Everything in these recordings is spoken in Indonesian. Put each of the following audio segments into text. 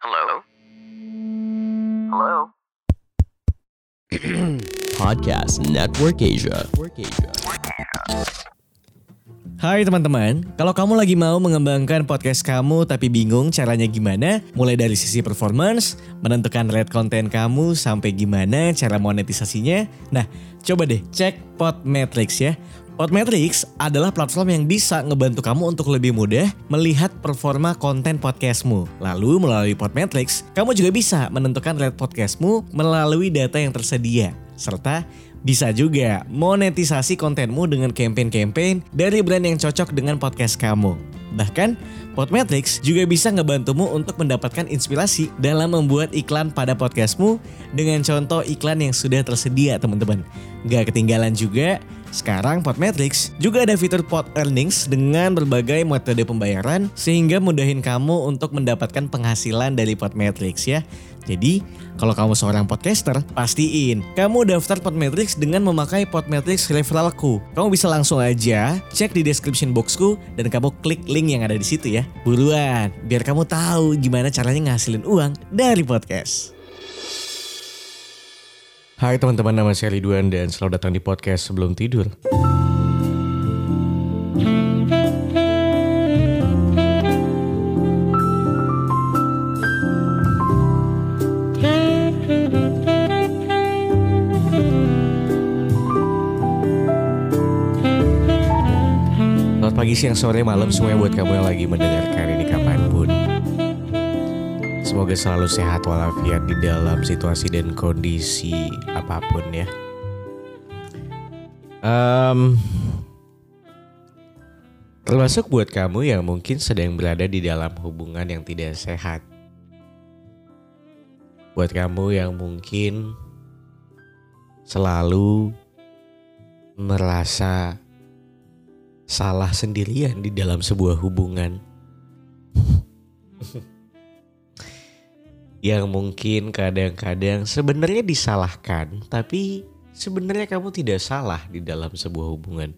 Hello? Hello? Podcast Network Asia. Hai teman-teman, kalau kamu lagi mau mengembangkan podcast kamu tapi bingung caranya gimana, mulai dari sisi performance, menentukan rate konten kamu sampai gimana cara monetisasinya, nah coba deh cek Podmetrics ya. Podmetrics adalah platform yang bisa ngebantu kamu untuk lebih mudah melihat performa konten podcastmu. Lalu melalui Podmetrics, kamu juga bisa menentukan rate podcastmu melalui data yang tersedia. Serta bisa juga monetisasi kontenmu dengan campaign-campaign dari brand yang cocok dengan podcast kamu. Bahkan, Podmetrics juga bisa ngebantumu untuk mendapatkan inspirasi dalam membuat iklan pada podcastmu dengan contoh iklan yang sudah tersedia teman-teman. Gak ketinggalan juga, sekarang Podmetrics juga ada fitur Pod Earnings dengan berbagai metode pembayaran sehingga mudahin kamu untuk mendapatkan penghasilan dari Podmetrics ya. Jadi, kalau kamu seorang podcaster, pastiin kamu daftar Podmetrics dengan memakai Podmetrics referralku. Kamu bisa langsung aja cek di description boxku dan kamu klik link yang ada di situ ya. Buruan, biar kamu tahu gimana caranya ngasilin uang dari podcast. Hai teman-teman, nama saya Ridwan dan selamat datang di podcast sebelum tidur. Pagi, siang, sore, malam semuanya buat kamu yang lagi mendengarkan ini kapan pun. Semoga selalu sehat walafiat di dalam situasi dan kondisi apa pun ya. Em, termasuk buat kamu yang mungkin sedang berada di dalam hubungan yang tidak sehat. Buat kamu yang mungkin selalu merasa salah sendirian di dalam sebuah hubungan. yang mungkin kadang-kadang sebenarnya disalahkan, tapi sebenarnya kamu tidak salah di dalam sebuah hubungan.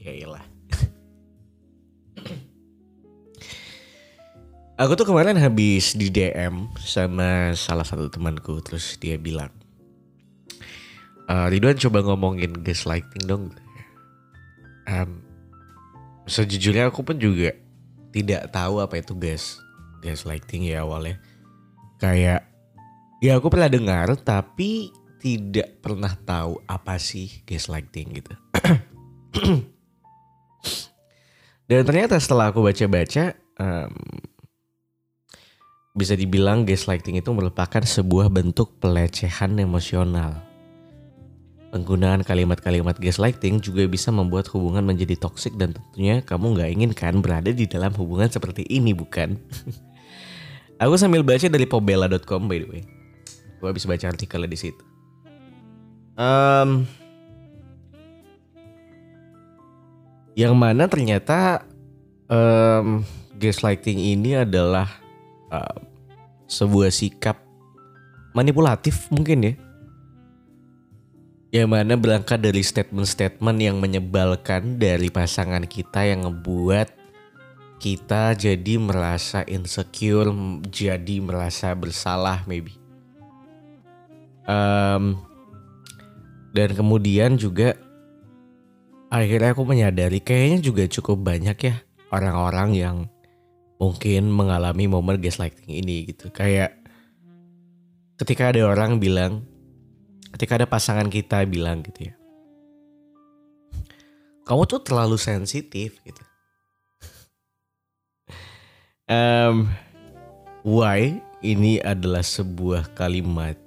Yailah. Aku tuh kemarin habis di DM sama salah satu temanku, terus dia bilang, "Eh, Ridwan coba ngomongin gaslighting dong. Em, sejujurnya aku pun juga tidak tahu apa itu gas gaslighting ya awalnya. Kayak ya aku pernah dengar tapi tidak pernah tahu apa sih gaslighting gitu. Dan ternyata setelah aku baca-baca em, bisa dibilang gaslighting itu merupakan sebuah bentuk pelecehan emosional Penggunaan kalimat-kalimat gaslighting juga bisa membuat hubungan menjadi toksik dan tentunya kamu nggak inginkan berada di dalam hubungan seperti ini bukan? Aku sambil baca dari pobella.com by the way. Gue habis baca artikelnya di situ. Em, yang mana ternyata em, gaslighting ini adalah em, sebuah sikap manipulatif mungkin ya yang mana berangkat dari statement-statement yang menyebalkan dari pasangan kita yang ngebuat kita jadi merasa insecure, jadi merasa bersalah maybe. Em, dan kemudian juga akhirnya aku menyadari kayaknya juga cukup banyak ya orang-orang yang mungkin mengalami momen gaslighting ini gitu. Kayak ketika ada orang bilang ketika ada pasangan kita bilang gitu ya. Kamu tuh terlalu sensitif gitu. Em, why ini adalah sebuah kalimat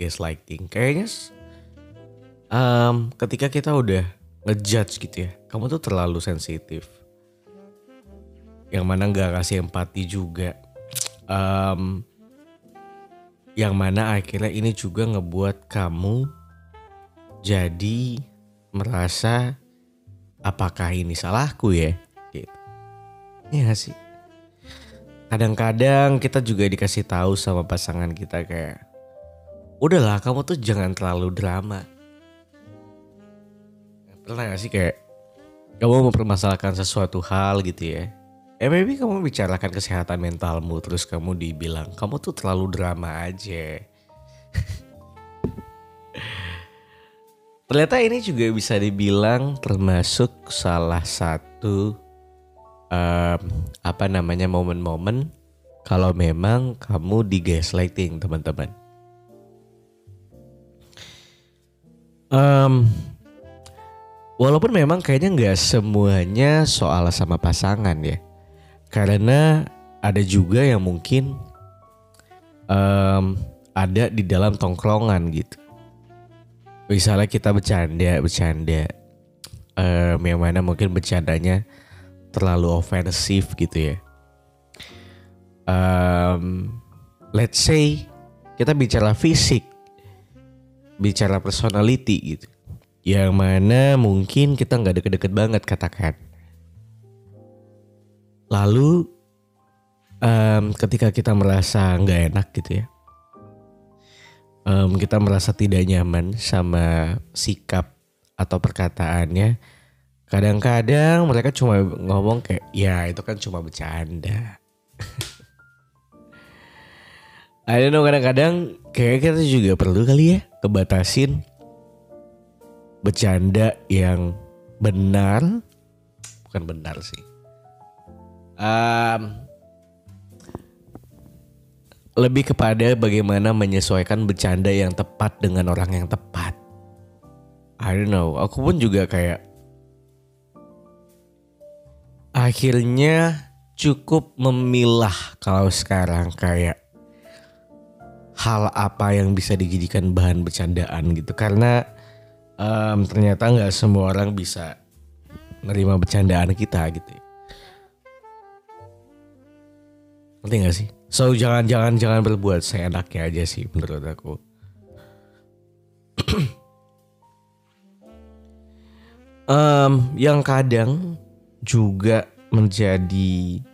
gaslighting? Kayaknya em, ketika kita udah ngejudge gitu ya kamu tuh terlalu sensitif. Yang mana nggak kasih empati juga. Em, yang mana akhirnya ini juga ngebuat kamu jadi merasa apakah ini salahku ya gitu. Iya sih? Kadang-kadang kita juga dikasih tahu sama pasangan kita kayak udahlah kamu tuh jangan terlalu drama. Pernah gak sih kayak kamu mempermasalahkan sesuatu hal gitu ya maybe kamu bicarakan kesehatan mentalmu terus kamu dibilang kamu tuh terlalu drama aja. Ternyata ini juga bisa dibilang termasuk salah satu um, apa namanya momen-momen kalau memang kamu di gaslighting teman-teman. Um, walaupun memang kayaknya nggak semuanya soal sama pasangan ya, karena ada juga yang mungkin um, ada di dalam tongkrongan gitu. Misalnya kita bercanda bercanda um, yang mana mungkin bercandanya terlalu ofensif gitu ya. Um, let's say kita bicara fisik bicara personality gitu. Yang mana mungkin kita nggak deket-deket banget katakan lalu um, ketika kita merasa nggak enak gitu ya um, kita merasa tidak nyaman sama sikap atau perkataannya, kadang-kadang mereka cuma ngomong kayak ya itu kan cuma bercanda. I don't know kadang-kadang kayak kita juga perlu kali ya kebatasin bercanda yang benar bukan benar sih. Um, lebih kepada bagaimana menyesuaikan bercanda yang tepat dengan orang yang tepat. I don't know, aku pun juga kayak akhirnya cukup memilah kalau sekarang kayak hal apa yang bisa dijadikan bahan bercandaan gitu karena um, ternyata nggak semua orang bisa menerima bercandaan kita gitu. Ngerti gak sih? So jangan jangan jangan berbuat seenaknya aja sih menurut aku. um, yang kadang juga menjadi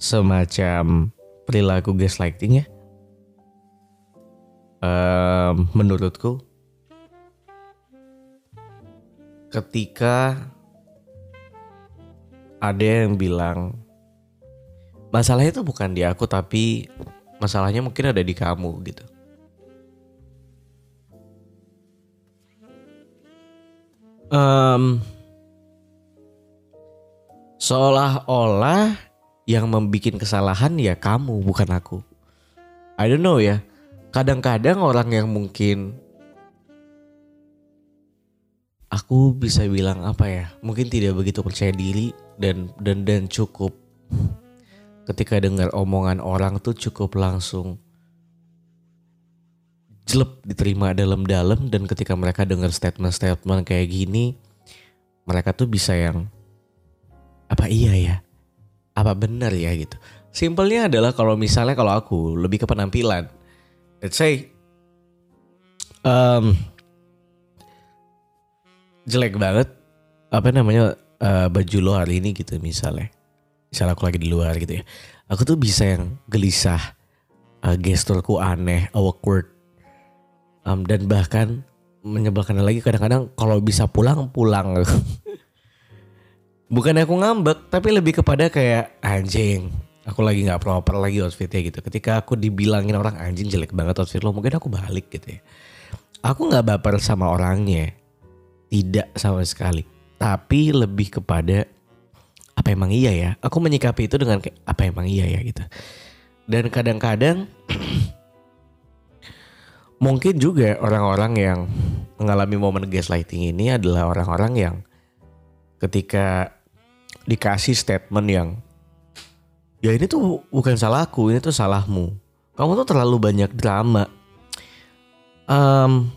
semacam perilaku gaslighting ya. Um, menurutku ketika ada yang bilang masalahnya itu bukan di aku tapi masalahnya mungkin ada di kamu gitu. Um, seolah-olah yang membuat kesalahan ya kamu bukan aku. I don't know ya. Kadang-kadang orang yang mungkin aku bisa bilang apa ya, mungkin tidak begitu percaya diri dan dan dan cukup ketika dengar omongan orang tuh cukup langsung jelek diterima dalam-dalam dan ketika mereka dengar statement-statement kayak gini mereka tuh bisa yang apa iya ya? Apa benar ya? gitu. Simpelnya adalah kalau misalnya kalau aku lebih ke penampilan. Let's say um, jelek banget apa namanya uh, baju lo hari ini gitu misalnya misalnya aku lagi di luar gitu ya. Aku tuh bisa yang gelisah uh, gesturku aneh awkward um, dan bahkan menyebalkan lagi kadang-kadang kalau bisa pulang pulang. Bukan aku ngambek tapi lebih kepada kayak anjing aku lagi nggak proper lagi outfitnya gitu. Ketika aku dibilangin orang anjing jelek banget outfit lo mungkin aku balik gitu ya. Aku nggak baper sama orangnya tidak sama sekali. Tapi lebih kepada apa emang iya ya? Aku menyikapi itu dengan apa emang iya ya gitu. Dan kadang-kadang mungkin juga orang-orang yang mengalami momen gaslighting ini adalah orang-orang yang ketika dikasih statement yang ya ini tuh bukan salahku, ini tuh salahmu. Kamu tuh terlalu banyak drama. Um,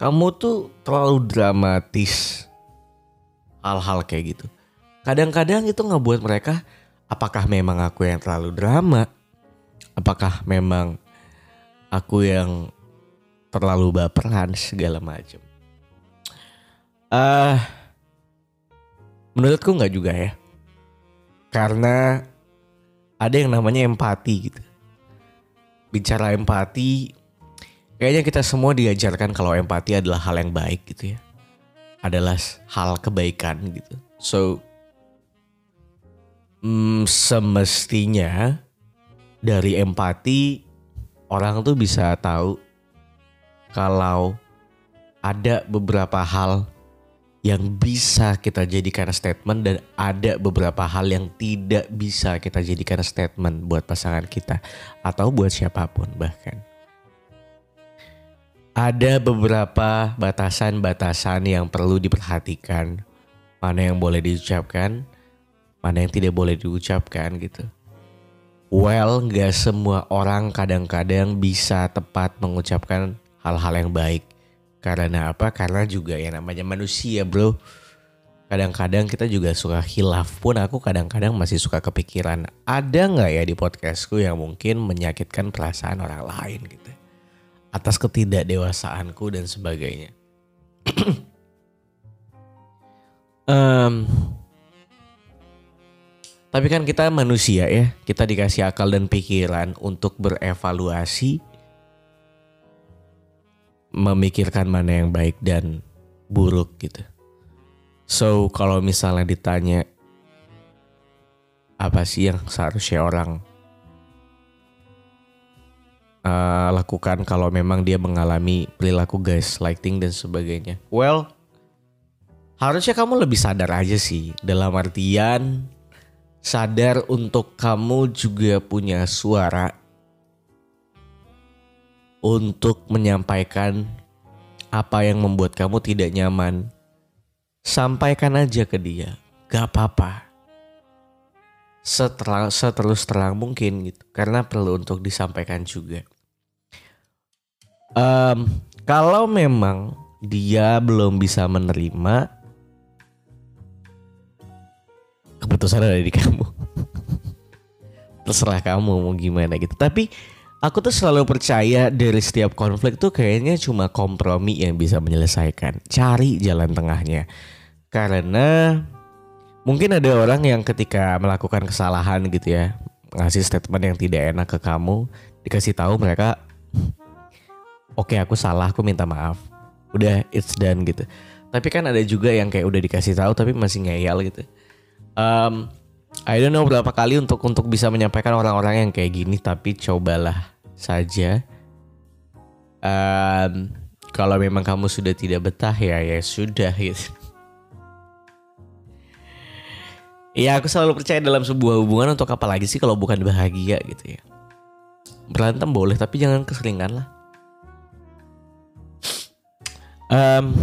kamu tuh terlalu dramatis hal-hal kayak gitu kadang-kadang itu ngebuat mereka apakah memang aku yang terlalu drama? Apakah memang aku yang terlalu baperan? segala macam ah uh, menurutku nggak juga ya. Karena ada yang namanya empati gitu. Bicara empati kayaknya kita semua diajarkan kalau empati adalah hal yang baik gitu ya. Adalah hal kebaikan gitu. So Hmm, semestinya dari empati orang tuh bisa tahu kalau ada beberapa hal yang bisa kita jadikan statement dan ada beberapa hal yang tidak bisa kita jadikan statement buat pasangan kita atau buat siapa pun bahkan. Ada beberapa batasan-batasan yang perlu diperhatikan. Mana yang boleh diucapkan, mana yang tidak boleh diucapkan gitu. Well, gak semua orang kadang-kadang bisa tepat mengucapkan hal-hal yang baik. Karena apa? Karena juga ya namanya manusia bro. Kadang-kadang kita juga suka hilaf pun aku kadang-kadang masih suka kepikiran. Ada nggak ya di podcastku yang mungkin menyakitkan perasaan orang lain gitu. Atas ketidakdewasaanku dan sebagainya. um, Tapi kan kita manusia ya, kita dikasih akal dan pikiran untuk berevaluasi, memikirkan mana yang baik dan buruk gitu. So kalau misalnya ditanya apa sih yang seharusnya orang uh, lakukan kalau memang dia mengalami perilaku gaslighting dan sebagainya. Well, harusnya kamu lebih sadar aja sih dalam artian sadar untuk kamu juga punya suara untuk menyampaikan apa yang membuat kamu tidak nyaman. Sampaikan aja ke dia, gak apa-apa. Seterang, seterus terang mungkin gitu, karena perlu untuk disampaikan juga. Um, kalau memang dia belum bisa menerima, keputusan ada di kamu. Terserah kamu mau gimana gitu. Tapi aku tuh selalu percaya dari setiap konflik tuh kayaknya cuma kompromi yang bisa menyelesaikan. Cari jalan tengahnya. Karena mungkin ada orang yang ketika melakukan kesalahan gitu ya ngasih statement yang tidak enak ke kamu dikasih tahu mereka oke okay, aku salah aku minta maaf. Udah it's done gitu. Tapi kan ada juga yang kayak udah dikasih tahu tapi masih ngeyel gitu um, I don't know berapa kali untuk untuk bisa menyampaikan orang-orang yang kayak gini tapi cobalah saja. Um, kalau memang kamu sudah tidak betah ya ya sudah gitu. Ya aku selalu percaya dalam sebuah hubungan untuk apa lagi sih kalau bukan bahagia gitu ya. Berantem boleh tapi jangan keseringan lah. Um,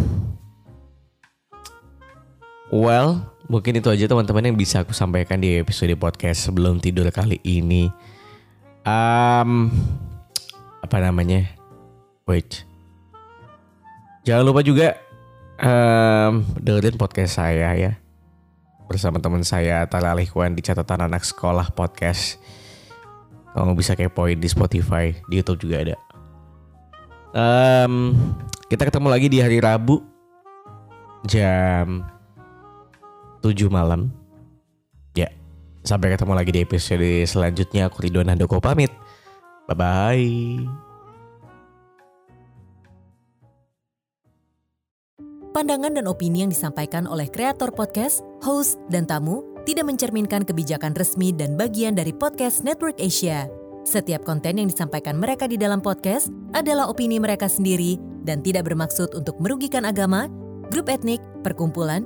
well Mungkin itu aja teman-teman yang bisa aku sampaikan di episode podcast sebelum tidur kali ini. Um, apa namanya? Wait. Jangan lupa juga um, dengerin podcast saya ya. Bersama teman saya Tala Alihwan di catatan anak sekolah podcast. Kamu bisa kepoin di Spotify, di YouTube juga ada. Um, kita ketemu lagi di hari Rabu jam 7 malam. Ya, sampai ketemu lagi di episode selanjutnya. Aku Ridwan Handoko pamit. Bye-bye. Pandangan dan opini yang disampaikan oleh kreator podcast, host, dan tamu tidak mencerminkan kebijakan resmi dan bagian dari podcast Network Asia. Setiap konten yang disampaikan mereka di dalam podcast adalah opini mereka sendiri dan tidak bermaksud untuk merugikan agama, grup etnik, perkumpulan,